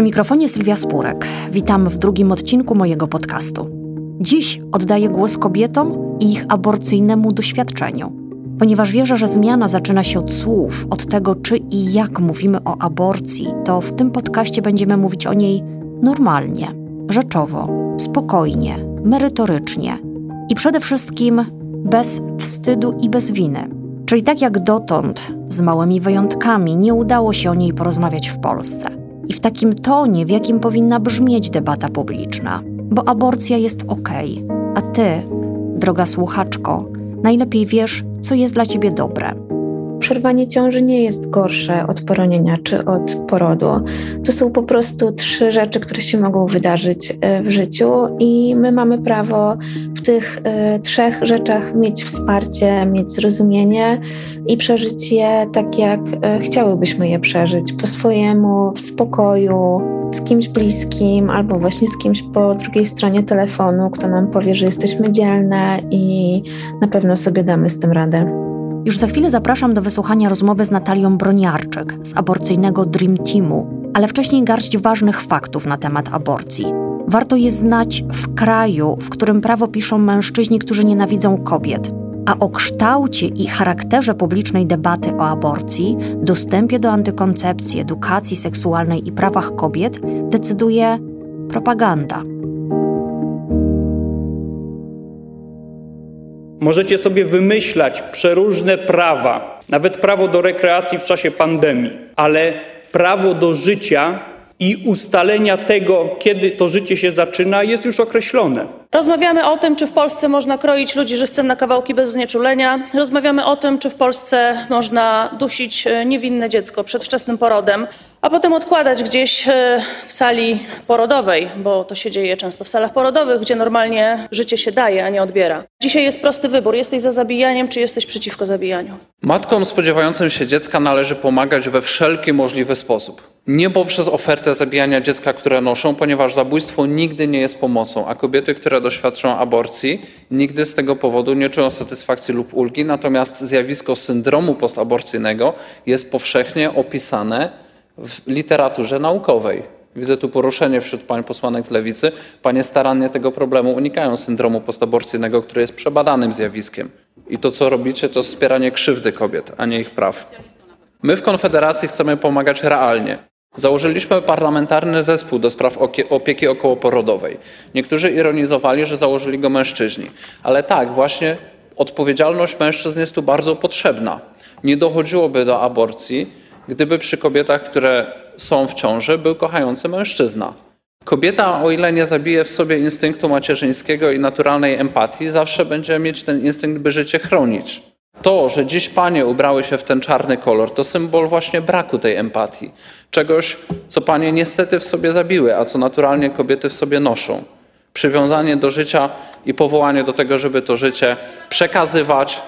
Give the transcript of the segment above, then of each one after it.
Przy mikrofonie Sylwia Spurek. Witam w drugim odcinku mojego podcastu. Dziś oddaję głos kobietom i ich aborcyjnemu doświadczeniu, ponieważ wierzę, że zmiana zaczyna się od słów, od tego, czy i jak mówimy o aborcji, to w tym podcaście będziemy mówić o niej normalnie, rzeczowo, spokojnie, merytorycznie i przede wszystkim bez wstydu i bez winy. Czyli tak jak dotąd, z małymi wyjątkami, nie udało się o niej porozmawiać w Polsce w takim tonie, w jakim powinna brzmieć debata publiczna, bo aborcja jest ok, a ty, droga słuchaczko, najlepiej wiesz, co jest dla ciebie dobre przerwanie ciąży nie jest gorsze od poronienia czy od porodu. To są po prostu trzy rzeczy, które się mogą wydarzyć e, w życiu, i my mamy prawo w tych e, trzech rzeczach mieć wsparcie, mieć zrozumienie i przeżyć je tak, jak e, chciałybyśmy je przeżyć, po swojemu, w spokoju, z kimś bliskim albo właśnie z kimś po drugiej stronie telefonu, kto nam powie, że jesteśmy dzielne i na pewno sobie damy z tym radę. Już za chwilę zapraszam do wysłuchania rozmowy z Natalią Broniarczyk z aborcyjnego Dream Teamu, ale wcześniej garść ważnych faktów na temat aborcji. Warto je znać w kraju, w którym prawo piszą mężczyźni, którzy nienawidzą kobiet. A o kształcie i charakterze publicznej debaty o aborcji, dostępie do antykoncepcji, edukacji seksualnej i prawach kobiet decyduje propaganda. Możecie sobie wymyślać przeróżne prawa, nawet prawo do rekreacji w czasie pandemii, ale prawo do życia i ustalenia tego, kiedy to życie się zaczyna, jest już określone. Rozmawiamy o tym, czy w Polsce można kroić ludzi żywcem na kawałki bez znieczulenia. Rozmawiamy o tym, czy w Polsce można dusić e, niewinne dziecko przed wczesnym porodem, a potem odkładać gdzieś e, w sali porodowej, bo to się dzieje często w salach porodowych, gdzie normalnie życie się daje, a nie odbiera. Dzisiaj jest prosty wybór: jesteś za zabijaniem, czy jesteś przeciwko zabijaniu. Matkom spodziewającym się dziecka należy pomagać we wszelki możliwy sposób. Nie poprzez ofertę zabijania dziecka, które noszą, ponieważ zabójstwo nigdy nie jest pomocą, a kobiety, które doświadczą aborcji, nigdy z tego powodu nie czują satysfakcji lub ulgi. Natomiast zjawisko syndromu postaborcyjnego jest powszechnie opisane w literaturze naukowej. Widzę tu poruszenie wśród pań posłanek z lewicy. Panie starannie tego problemu unikają syndromu postaborcyjnego, który jest przebadanym zjawiskiem. I to, co robicie, to wspieranie krzywdy kobiet, a nie ich praw. My w Konfederacji chcemy pomagać realnie. Założyliśmy parlamentarny zespół do spraw opieki okołoporodowej. Niektórzy ironizowali, że założyli go mężczyźni. Ale tak, właśnie odpowiedzialność mężczyzn jest tu bardzo potrzebna. Nie dochodziłoby do aborcji, gdyby przy kobietach, które są w ciąży, był kochający mężczyzna. Kobieta, o ile nie zabije w sobie instynktu macierzyńskiego i naturalnej empatii, zawsze będzie mieć ten instynkt, by życie chronić. To, że dziś panie ubrały się w ten czarny kolor, to symbol właśnie braku tej empatii. Czegoś, co panie niestety w sobie zabiły, a co naturalnie kobiety w sobie noszą. Przywiązanie do życia i powołanie do tego, żeby to życie przekazywać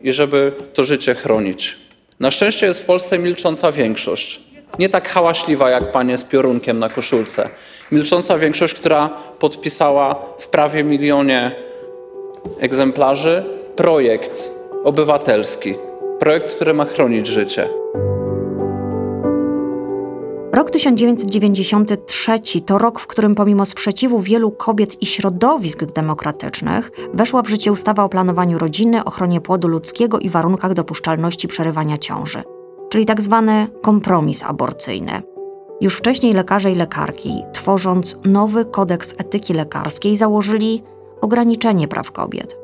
i żeby to życie chronić. Na szczęście jest w Polsce milcząca większość. Nie tak hałaśliwa jak panie z piorunkiem na koszulce. Milcząca większość, która podpisała w prawie milionie egzemplarzy projekt obywatelski. Projekt, który ma chronić życie. Rok 1993 to rok, w którym pomimo sprzeciwu wielu kobiet i środowisk demokratycznych weszła w życie ustawa o planowaniu rodziny, ochronie płodu ludzkiego i warunkach dopuszczalności przerywania ciąży, czyli tak zwany kompromis aborcyjny. Już wcześniej lekarze i lekarki, tworząc nowy kodeks etyki lekarskiej, założyli ograniczenie praw kobiet.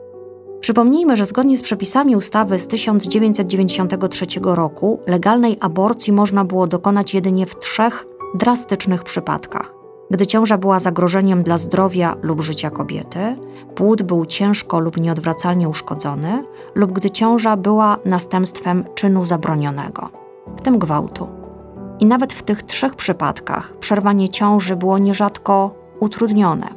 Przypomnijmy, że zgodnie z przepisami ustawy z 1993 roku legalnej aborcji można było dokonać jedynie w trzech drastycznych przypadkach. Gdy ciąża była zagrożeniem dla zdrowia lub życia kobiety, płód był ciężko lub nieodwracalnie uszkodzony, lub gdy ciąża była następstwem czynu zabronionego, w tym gwałtu. I nawet w tych trzech przypadkach przerwanie ciąży było nierzadko utrudnione.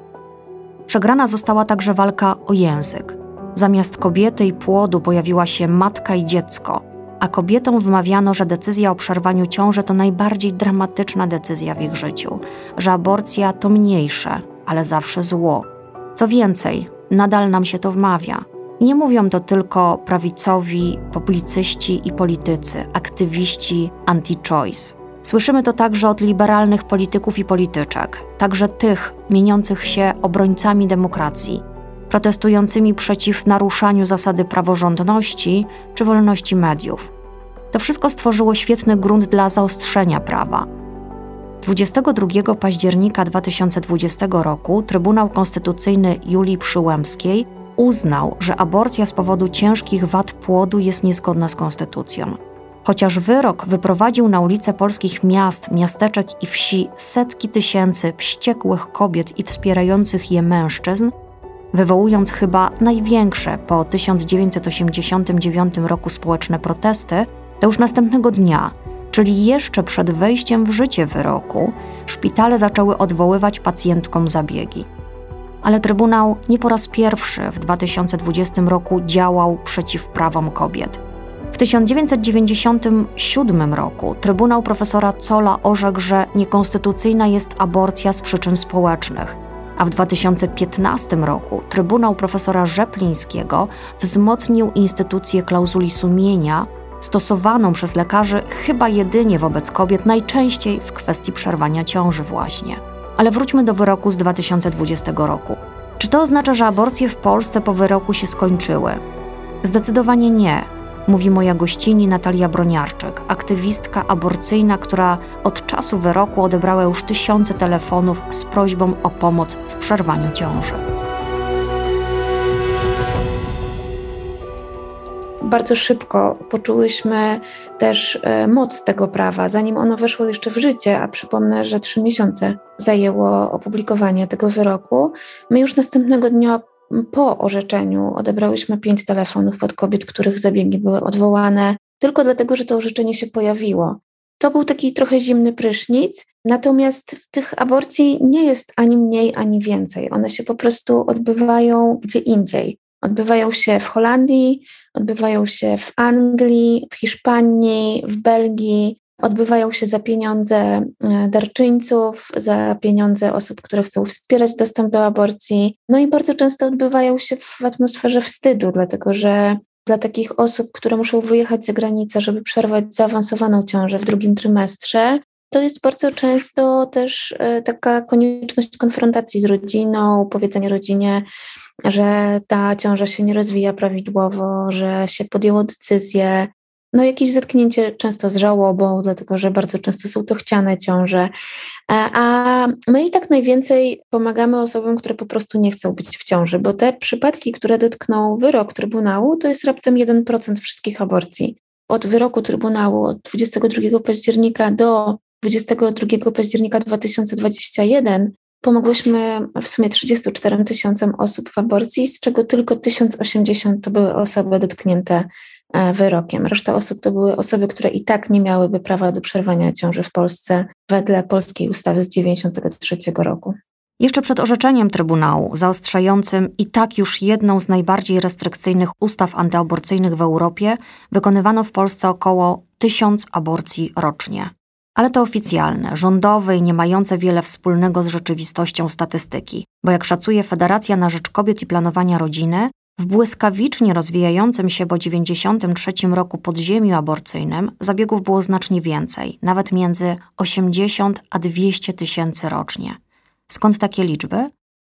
Przegrana została także walka o język. Zamiast kobiety i płodu pojawiła się matka i dziecko, a kobietom wmawiano, że decyzja o przerwaniu ciąży to najbardziej dramatyczna decyzja w ich życiu, że aborcja to mniejsze, ale zawsze zło. Co więcej, nadal nam się to wmawia. Nie mówią to tylko prawicowi publicyści i politycy, aktywiści anti-choice. Słyszymy to także od liberalnych polityków i polityczek, także tych mieniących się obrońcami demokracji, protestującymi przeciw naruszaniu zasady praworządności czy wolności mediów. To wszystko stworzyło świetny grunt dla zaostrzenia prawa. 22 października 2020 roku Trybunał Konstytucyjny Julii Przyłębskiej uznał, że aborcja z powodu ciężkich wad płodu jest niezgodna z konstytucją. Chociaż wyrok wyprowadził na ulice polskich miast, miasteczek i wsi setki tysięcy wściekłych kobiet i wspierających je mężczyzn, wywołując chyba największe po 1989 roku społeczne protesty, to już następnego dnia, czyli jeszcze przed wejściem w życie wyroku, szpitale zaczęły odwoływać pacjentkom zabiegi. Ale Trybunał nie po raz pierwszy w 2020 roku działał przeciw prawom kobiet. W 1997 roku Trybunał profesora Cola orzekł, że niekonstytucyjna jest aborcja z przyczyn społecznych, a w 2015 roku Trybunał profesora Rzeplińskiego wzmocnił instytucję klauzuli sumienia stosowaną przez lekarzy chyba jedynie wobec kobiet, najczęściej w kwestii przerwania ciąży właśnie. Ale wróćmy do wyroku z 2020 roku. Czy to oznacza, że aborcje w Polsce po wyroku się skończyły? Zdecydowanie nie mówi moja gościni Natalia Broniarczyk, aktywistka aborcyjna, która od czasu wyroku odebrała już tysiące telefonów z prośbą o pomoc w przerwaniu ciąży. Bardzo szybko poczułyśmy też e, moc tego prawa, zanim ono weszło jeszcze w życie, a przypomnę, że trzy miesiące zajęło opublikowanie tego wyroku. My już następnego dnia po orzeczeniu odebrałyśmy pięć telefonów od kobiet, których zabiegi były odwołane, tylko dlatego, że to orzeczenie się pojawiło. To był taki trochę zimny prysznic, natomiast tych aborcji nie jest ani mniej, ani więcej. One się po prostu odbywają gdzie indziej. Odbywają się w Holandii, odbywają się w Anglii, w Hiszpanii, w Belgii, odbywają się za pieniądze e, darczyńców, za pieniądze osób, które chcą wspierać dostęp do aborcji. No i bardzo często odbywają się w atmosferze wstydu, dlatego że dla takich osób, które muszą wyjechać za granicę, żeby przerwać zaawansowaną ciążę w drugim trymestrze, to jest bardzo często też e, taka konieczność konfrontacji z rodziną, powiedzenia rodzinie, że ta ciąża się nie rozwija prawidłowo, że się podjęło decyzję, no jakieś zetknięcie często z żałobą, dlatego że bardzo często są to chciane ciąże. E, a my i tak najwięcej pomagamy osobom, które po prostu nie chcą być w ciąży, bo te przypadki, które dotkną wyrok Trybunału, to jest raptem 1% wszystkich aborcji. Od wyroku Trybunału od 22 października do 22 października 2021 pomogłyśmy w sumie 34 tysiącom osób w aborcji, z czego tylko 1080 to były osoby dotknięte wyrokiem. Reszta osób to były osoby, które i tak nie miałyby prawa do przerwania ciąży w Polsce wedle polskiej ustawy z 1993 roku. Jeszcze przed orzeczeniem Trybunału, zaostrzającym i tak już jedną z najbardziej restrykcyjnych ustaw antyaborcyjnych w Europie, wykonywano w Polsce około tysiąc aborcji rocznie. Ale to oficjalne, rządowe i nie mające wiele wspólnego z rzeczywistością statystyki, bo jak szacuje Federacja na Rzecz Kobiet i Planowania Rodziny, w błyskawicznie rozwijającym się po 93 roku podziemiu aborcyjnym zabiegów było znacznie więcej, nawet między 80 a 200 tysięcy rocznie. Skąd takie liczby?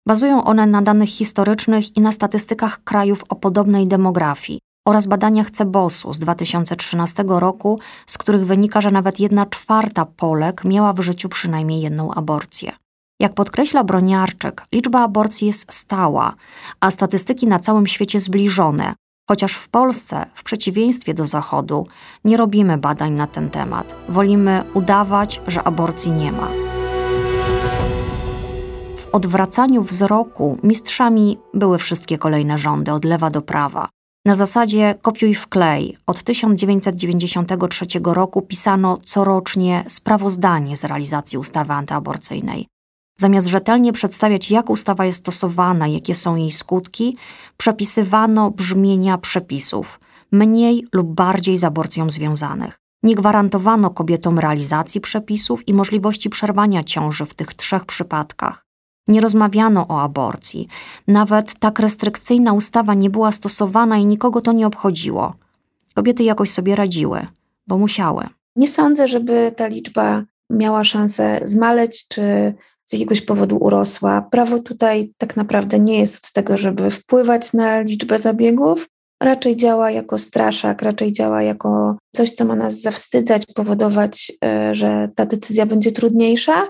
Bazują one na danych historycznych i na statystykach krajów o podobnej demografii oraz badaniach Cebosu z 2013 roku, z których wynika, że nawet jedna czwarta Polek miała w życiu przynajmniej jedną aborcję. Jak podkreśla Broniarczyk, liczba aborcji jest stała, a statystyki na całym świecie zbliżone, chociaż w Polsce, w przeciwieństwie do Zachodu, nie robimy badań na ten temat. Wolimy udawać, że aborcji nie ma. W odwracaniu wzroku mistrzami były wszystkie kolejne rządy od lewa do prawa. Na zasadzie kopiuj w klej od 1993 roku pisano corocznie sprawozdanie z realizacji ustawy antyaborcyjnej. Zamiast rzetelnie przedstawiać, jak ustawa jest stosowana, jakie są jej skutki, przepisywano brzmienia przepisów, mniej lub bardziej z aborcją związanych. Nie gwarantowano kobietom realizacji przepisów i możliwości przerwania ciąży w tych trzech przypadkach. Nie rozmawiano o aborcji. Nawet tak restrykcyjna ustawa nie była stosowana i nikogo to nie obchodziło. Kobiety jakoś sobie radziły, bo musiały. Nie sądzę, żeby ta liczba miała szansę zmaleć czy z jakiegoś powodu urosła. Prawo tutaj tak naprawdę nie jest od tego, żeby wpływać na liczbę zabiegów, raczej działa jako straszak, raczej działa jako coś, co ma nas zawstydzać, powodować, e, że ta decyzja będzie trudniejsza,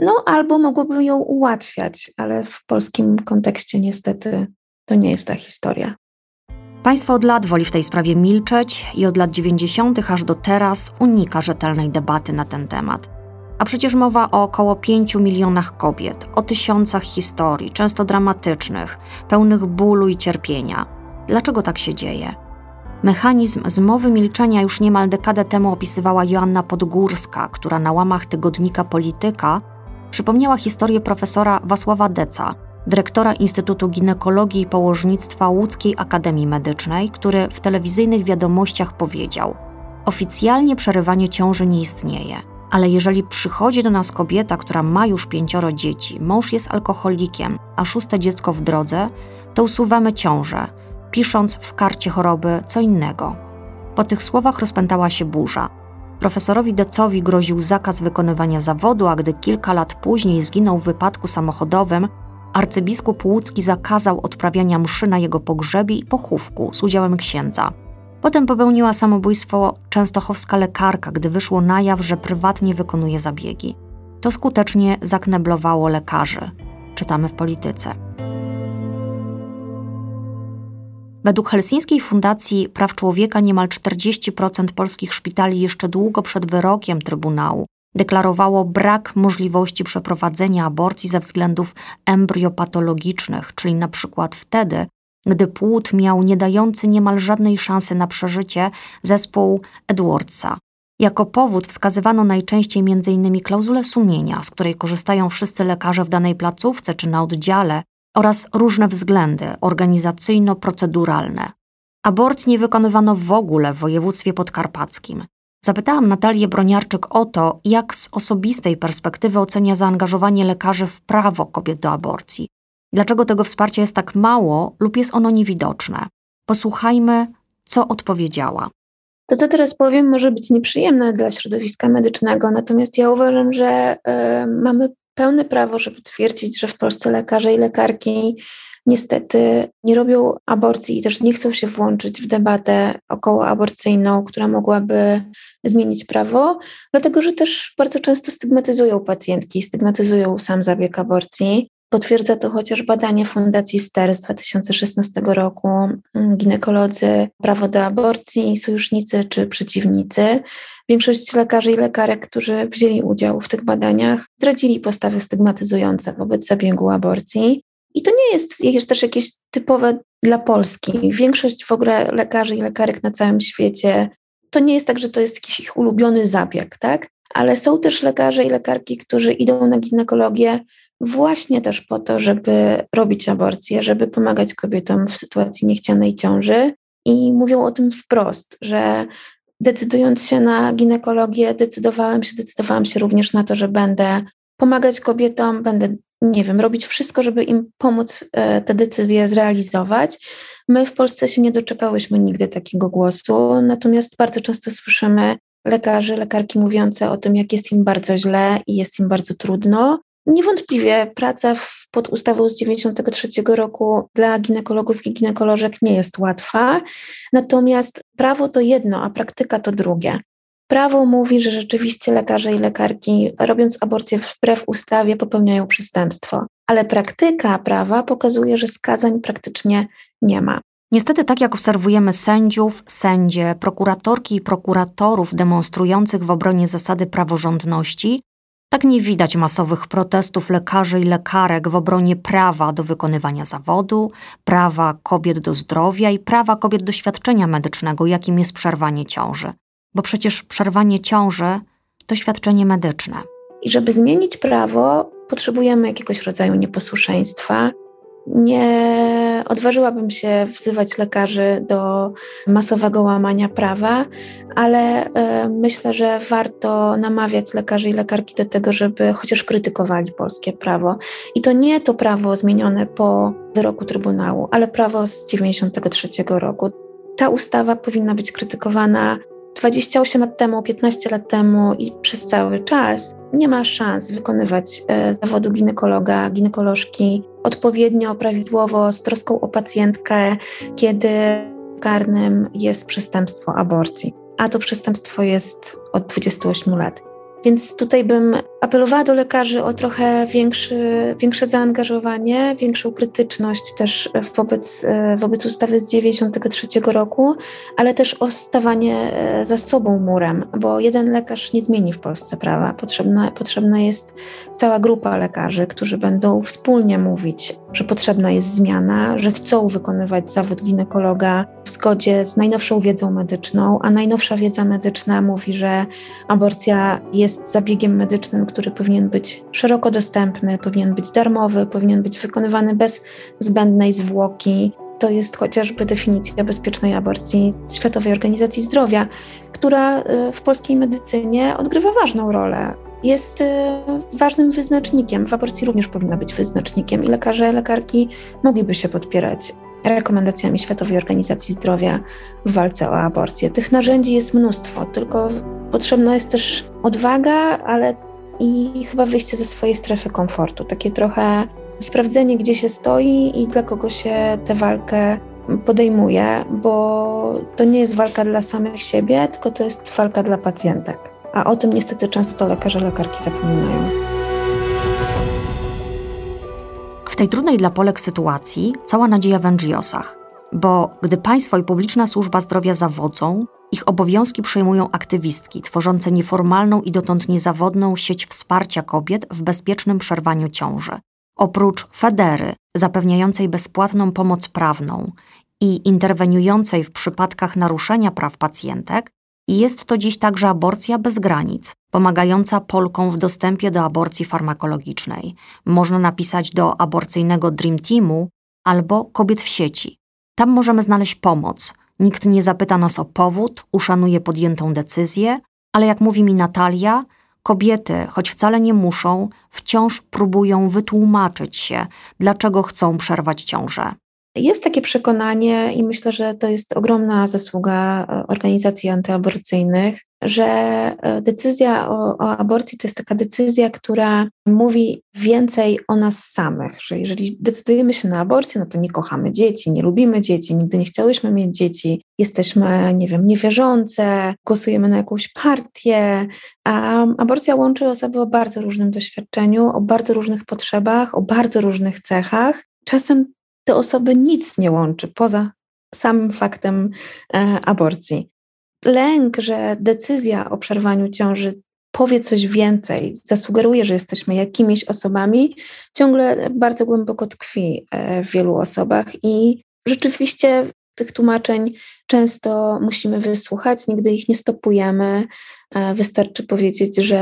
no albo mogłoby ją ułatwiać, ale w polskim kontekście niestety to nie jest ta historia. Państwo od lat woli w tej sprawie milczeć i od lat 90. aż do teraz unika rzetelnej debaty na ten temat. A przecież mowa o około 5 milionach kobiet, o tysiącach historii, często dramatycznych, pełnych bólu i cierpienia. Dlaczego tak się dzieje? Mechanizm zmowy milczenia już niemal dekadę temu opisywała Joanna Podgórska, która na łamach tygodnika Polityka przypomniała historię profesora Wasława Deca, dyrektora Instytutu Ginekologii i Położnictwa Łódzkiej Akademii Medycznej, który w telewizyjnych wiadomościach powiedział: Oficjalnie przerywanie ciąży nie istnieje, ale jeżeli przychodzi do nas kobieta, która ma już pięcioro dzieci, mąż jest alkoholikiem, a szóste dziecko w drodze, to usuwamy ciążę, pisząc w karcie choroby co innego. Po tych słowach rozpętała się burza. Profesorowi Decowi groził zakaz wykonywania zawodu, a gdy kilka lat później zginął w wypadku samochodowym, arcybiskup łódzki zakazał odprawiania mszy na jego pogrzebie i pochówku z udziałem księdza. Potem popełniła samobójstwo częstochowska lekarka, gdy wyszło na jaw, że prywatnie wykonuje zabiegi. To skutecznie zakneblowało lekarzy. Czytamy w polityce. Według Helsińskiej Fundacji Praw Człowieka niemal 40% polskich szpitali jeszcze długo przed wyrokiem Trybunału deklarowało brak możliwości przeprowadzenia aborcji ze względów embryopatologicznych, czyli na przykład wtedy, gdy płód miał nie dający niemal żadnej szansy na przeżycie zespół Edwardsa. Jako powód wskazywano najczęściej m.in. klauzulę sumienia, z której korzystają wszyscy lekarze w danej placówce czy na oddziale, oraz różne względy organizacyjno-proceduralne. Aborcji nie wykonywano w ogóle w województwie podkarpackim. Zapytałam Natalię Broniarczyk o to, jak z osobistej perspektywy ocenia zaangażowanie lekarzy w prawo kobiet do aborcji. Dlaczego tego wsparcia jest tak mało lub jest ono niewidoczne? Posłuchajmy, co odpowiedziała. To, co teraz powiem, może być nieprzyjemne dla środowiska medycznego, natomiast ja uważam, że y, mamy pełne prawo, żeby twierdzić, że w Polsce lekarze i lekarki niestety nie robią aborcji i też nie chcą się włączyć w debatę okołoaborcyjną, która mogłaby zmienić prawo, dlatego że też bardzo często stygmatyzują pacjentki, stygmatyzują sam zabieg aborcji. Potwierdza to chociaż badanie Fundacji STER z 2016 roku. Ginekolodzy, prawo do aborcji, sojusznicy czy przeciwnicy. Większość lekarzy i lekarek, którzy wzięli udział w tych badaniach, zdradzili postawy stygmatyzujące wobec zabiegu aborcji. I to nie jest, jest też jakieś typowe dla Polski. Większość w ogóle lekarzy i lekarek na całym świecie, to nie jest tak, że to jest jakiś ich ulubiony zabieg, tak? Ale są też lekarze i lekarki, którzy idą na ginekologię właśnie też po to, żeby robić aborcję, żeby pomagać kobietom w sytuacji niechcianej ciąży. I mówią o tym wprost, że decydując się na ginekologię, decydowałem się, decydowałam się również na to, że będę pomagać kobietom, będę nie wiem, robić wszystko, żeby im pomóc e, te decyzje zrealizować. My w Polsce się nie doczekałyśmy nigdy takiego głosu, natomiast bardzo często słyszymy lekarzy, lekarki mówiące o tym, jak jest im bardzo źle i jest im bardzo trudno. Niewątpliwie praca w, pod ustawą z 1993 roku dla ginekologów i ginekolożek nie jest łatwa, natomiast prawo to jedno, a praktyka to drugie. Prawo mówi, że rzeczywiście lekarze i lekarki, robiąc aborcję wbrew ustawie, popełniają przestępstwo, ale praktyka prawa pokazuje, że skazań praktycznie nie ma. Niestety, tak jak obserwujemy sędziów, sędzie, prokuratorki i prokuratorów demonstrujących w obronie zasady praworządności, tak nie widać masowych protestów lekarzy i lekarek w obronie prawa do wykonywania zawodu, prawa kobiet do zdrowia i prawa kobiet do świadczenia medycznego, jakim jest przerwanie ciąży bo przecież przerwanie ciąży to świadczenie medyczne. I żeby zmienić prawo, potrzebujemy jakiegoś rodzaju nieposłuszeństwa. Nie odważyłabym się wzywać lekarzy do masowego łamania prawa, ale y, myślę, że warto namawiać lekarzy i lekarki do tego, żeby chociaż krytykowali polskie prawo. I to nie to prawo zmienione po wyroku Trybunału, ale prawo z 1993 roku. Ta ustawa powinna być krytykowana 28 lat temu, 15 lat temu i przez cały czas nie ma szans wykonywać e, zawodu ginekologa, ginekolożki odpowiednio, prawidłowo, z troską o pacjentkę, kiedy karnym jest przestępstwo aborcji. A to przestępstwo jest od 28 lat. Więc tutaj bym apelowała do lekarzy o trochę większy, większe zaangażowanie, większą krytyczność też wobec, wobec ustawy z 93 roku, ale też o stawanie e, za sobą murem, bo jeden lekarz nie zmieni w Polsce prawa. Potrzebna, potrzebna jest cała grupa lekarzy, którzy będą wspólnie mówić, że potrzebna jest zmiana, że chcą wykonywać zawód ginekologa w zgodzie z najnowszą wiedzą medyczną, a najnowsza wiedza medyczna mówi, że aborcja jest zabiegiem medycznym, który powinien być szeroko dostępny, powinien być darmowy, powinien być wykonywany bez zbędnej zwłoki. To jest chociażby definicja bezpiecznej aborcji Światowej Organizacji Zdrowia, która y, w polskiej medycynie odgrywa ważną rolę. Jest y, ważnym wyznacznikiem. W aborcji również powinna być wyznacznikiem i lekarze, lekarki mogliby się podpierać rekomendacjami Światowej Organizacji Zdrowia w walce o aborcję. Tych narzędzi jest mnóstwo, tylko potrzebna jest też odwaga, ale i chyba wyjście ze swojej strefy komfortu. Takie trochę sprawdzenie, gdzie się stoi i dla kogo się tę walkę podejmuje, bo to nie jest walka dla samych siebie, tylko to jest walka dla pacjentek. A o tym niestety często lekarze, lekarki zapominają. W tej trudnej dla Polek sytuacji cała nadzieja w NGOsach, bo gdy państwo i publiczna służba zdrowia zawodzą, ich obowiązki przejmują aktywistki tworzące nieformalną i dotąd niezawodną sieć wsparcia kobiet w bezpiecznym przerwaniu ciąży. Oprócz Federy, zapewniającej bezpłatną pomoc prawną i interweniującej w przypadkach naruszenia praw pacjentek, jest to dziś także aborcja bez granic, pomagająca Polkom w dostępie do aborcji farmakologicznej. Można napisać do aborcyjnego Dream Teamu albo kobiet w sieci. Tam możemy znaleźć pomoc, Nikt nie zapyta nas o powód, uszanuje podjętą decyzję, ale jak mówi mi Natalia, kobiety, choć wcale nie muszą, wciąż próbują wytłumaczyć się, dlaczego chcą przerwać ciążę. Jest takie przekonanie, i myślę, że to jest ogromna zasługa e, organizacji antyaborcyjnych, że e, decyzja o, o, aborcji to jest taka decyzja, która mówi więcej o nas samych, że jeżeli decydujemy się na aborcję, no to nie kochamy dzieci, nie lubimy dzieci, nigdy nie chciałyśmy mieć dzieci, jesteśmy, nie wiem, niewierzące, głosujemy na jakąś partię, a aborcja łączy osoby o bardzo różnym doświadczeniu, o bardzo różnych potrzebach, o bardzo różnych cechach. Czasem te osoby nic nie łączy poza samym faktem e, aborcji. Lęk, że decyzja o przerwaniu ciąży powie coś więcej, zasugeruje, że jesteśmy jakimiś osobami, ciągle bardzo głęboko tkwi e, w wielu osobach i rzeczywiście tych tłumaczeń często musimy wysłuchać, nigdy ich nie stopujemy. E, wystarczy powiedzieć, że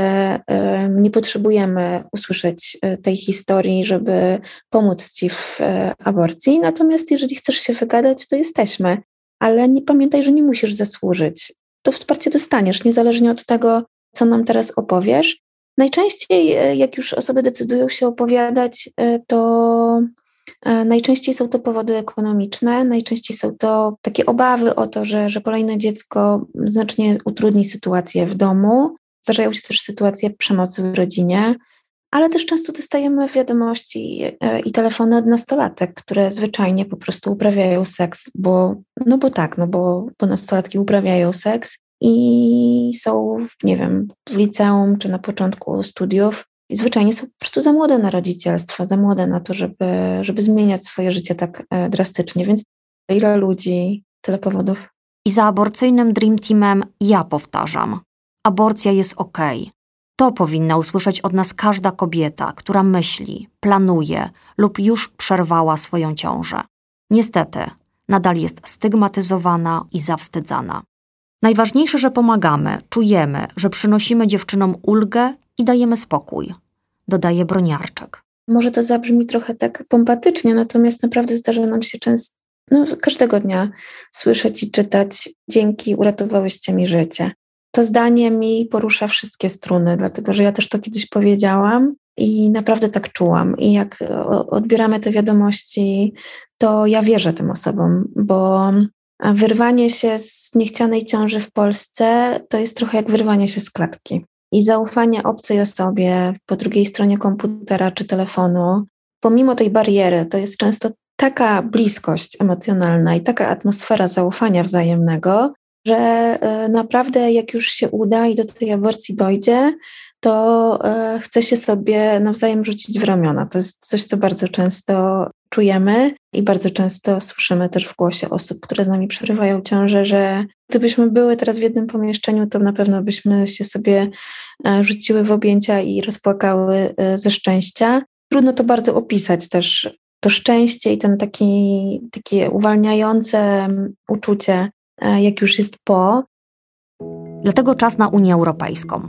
e, nie potrzebujemy usłyszeć e, tej historii, żeby pomóc ci w aborcji. Natomiast jeżeli chcesz się wygadać, to jesteśmy. Ale nie pamiętaj, że nie musisz zasłużyć. To wsparcie dostaniesz, niezależnie od tego, co nam teraz opowiesz. Najczęściej, jak już osoby decydują się opowiadać, to najczęściej są to powody ekonomiczne, najczęściej są to takie obawy o to, że, że kolejne dziecko znacznie utrudni sytuację w domu. Zdarzają się też sytuacje przemocy w rodzinie, ale też często dostajemy wiadomości e, i telefony od nastolatek, które zwyczajnie po prostu uprawiają seks, bo, no bo tak, no bo, bo nastolatki uprawiają seks i są, nie wiem, w liceum czy na początku studiów i zwyczajnie są po prostu za młode na rodzicielstwo, za młode na to, żeby, żeby zmieniać swoje życie tak e, drastycznie. Więc ile ludzi, tyle powodów. I za aborcyjnym Dream Teamem ja powtarzam: aborcja jest ok. To powinna usłyszeć od nas każda kobieta, która myśli, planuje lub już przerwała swoją ciążę. Niestety, nadal jest stygmatyzowana i zawstydzana. Najważniejsze, że pomagamy, czujemy, że przynosimy dziewczynom ulgę i dajemy spokój, dodaje Broniarczek. Może to zabrzmi trochę tak pompatycznie, natomiast naprawdę zdarza nam się często, no, każdego dnia słyszeć i czytać: Dzięki, uratowałyście mi życie. To zdanie mi porusza wszystkie struny, dlatego że ja też to kiedyś powiedziałam i naprawdę tak czułam. I jak odbieramy te wiadomości, to ja wierzę tym osobom, bo A wyrwanie się z niechcianej ciąży w Polsce to jest trochę jak wyrwanie się z klatki. I zaufanie obcej osobie po drugiej stronie komputera czy telefonu, pomimo tej bariery, to jest często taka bliskość emocjonalna i taka atmosfera zaufania wzajemnego, że e, naprawdę jak już się uda i do tej aborcji dojdzie, to e, chce się sobie nawzajem rzucić w ramiona. To jest coś, co bardzo często czujemy i bardzo często słyszymy też w głosie osób, które z nami przerywają ciążę, że gdybyśmy były teraz w jednym pomieszczeniu, to na pewno byśmy się sobie e, rzuciły w objęcia i rozpłakały ze szczęścia. Trudno to bardzo opisać też, to szczęście i ten taki, takie uwalniające uczucie, E, jak już jest po. Dlatego czas na Unię Europejską,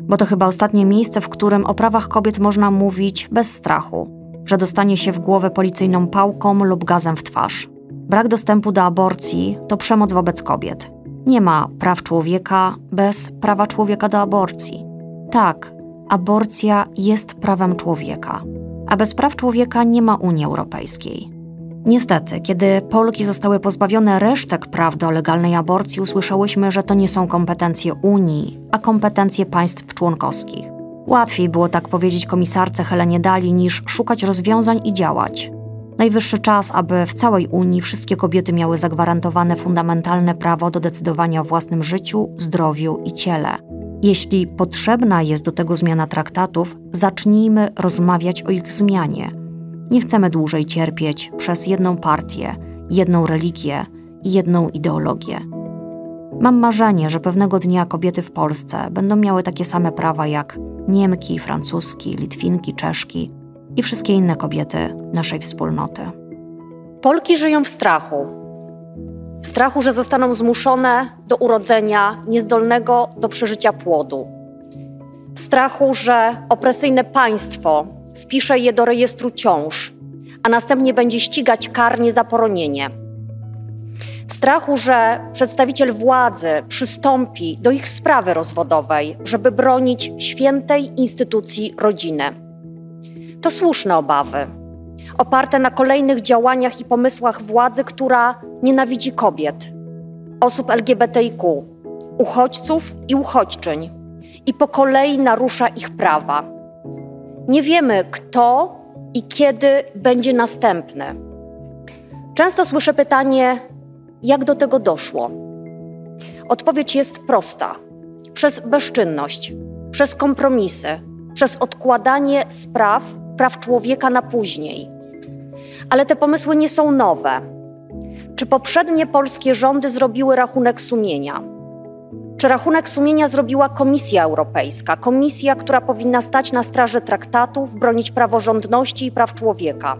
bo to chyba ostatnie miejsce, w którym o prawach kobiet można mówić bez strachu, że dostanie się w głowę policyjną pałką lub gazem w twarz. Brak dostępu do aborcji to przemoc wobec kobiet. Nie ma praw człowieka bez prawa człowieka do aborcji. Tak, aborcja jest prawem człowieka, a bez praw człowieka nie ma Unii Europejskiej. Niestety, kiedy Polki zostały pozbawione resztek praw do legalnej aborcji, usłyszałyśmy, że to nie są kompetencje Unii, a kompetencje państw członkowskich. Łatwiej było tak powiedzieć komisarce Helenie Dali niż szukać rozwiązań i działać. Najwyższy czas, aby w całej Unii wszystkie kobiety miały zagwarantowane fundamentalne prawo do decydowania o własnym życiu, zdrowiu i ciele. Jeśli potrzebna jest do tego zmiana traktatów, zacznijmy rozmawiać o ich zmianie – nie chcemy dłużej cierpieć przez jedną partię, jedną religię i jedną ideologię. Mam marzenie, że pewnego dnia kobiety w Polsce będą miały takie same prawa jak Niemki, Francuski, Litwinki, Czeszki i wszystkie inne kobiety naszej wspólnoty. Polki żyją w strachu. W strachu, że zostaną zmuszone do urodzenia niezdolnego do przeżycia płodu. W strachu, że opresyjne państwo wpisze je do rejestru ciąż, a następnie będzie ścigać karnie za poronienie. Strachu, że przedstawiciel władzy przystąpi do ich sprawy rozwodowej, żeby bronić świętej instytucji rodziny. To słuszne obawy, oparte na kolejnych działaniach i pomysłach władzy, która nienawidzi kobiet, osób LGBTIQ, uchodźców i uchodźczyń i po kolei narusza ich prawa. Nie wiemy, kto i kiedy będzie następny. Często słyszę pytanie, jak do tego doszło? Odpowiedź jest prosta: przez bezczynność, przez kompromisy, przez odkładanie spraw, praw człowieka na później. Ale te pomysły nie są nowe. Czy poprzednie polskie rządy zrobiły rachunek sumienia? Czy rachunek sumienia zrobiła Komisja Europejska, komisja, która powinna stać na straży traktatów, bronić praworządności i praw człowieka?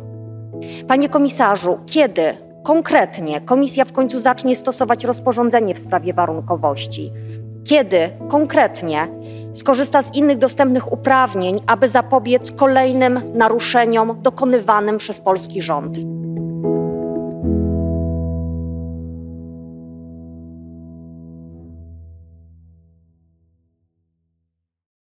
Panie komisarzu, kiedy konkretnie komisja w końcu zacznie stosować rozporządzenie w sprawie warunkowości? Kiedy konkretnie skorzysta z innych dostępnych uprawnień, aby zapobiec kolejnym naruszeniom dokonywanym przez polski rząd?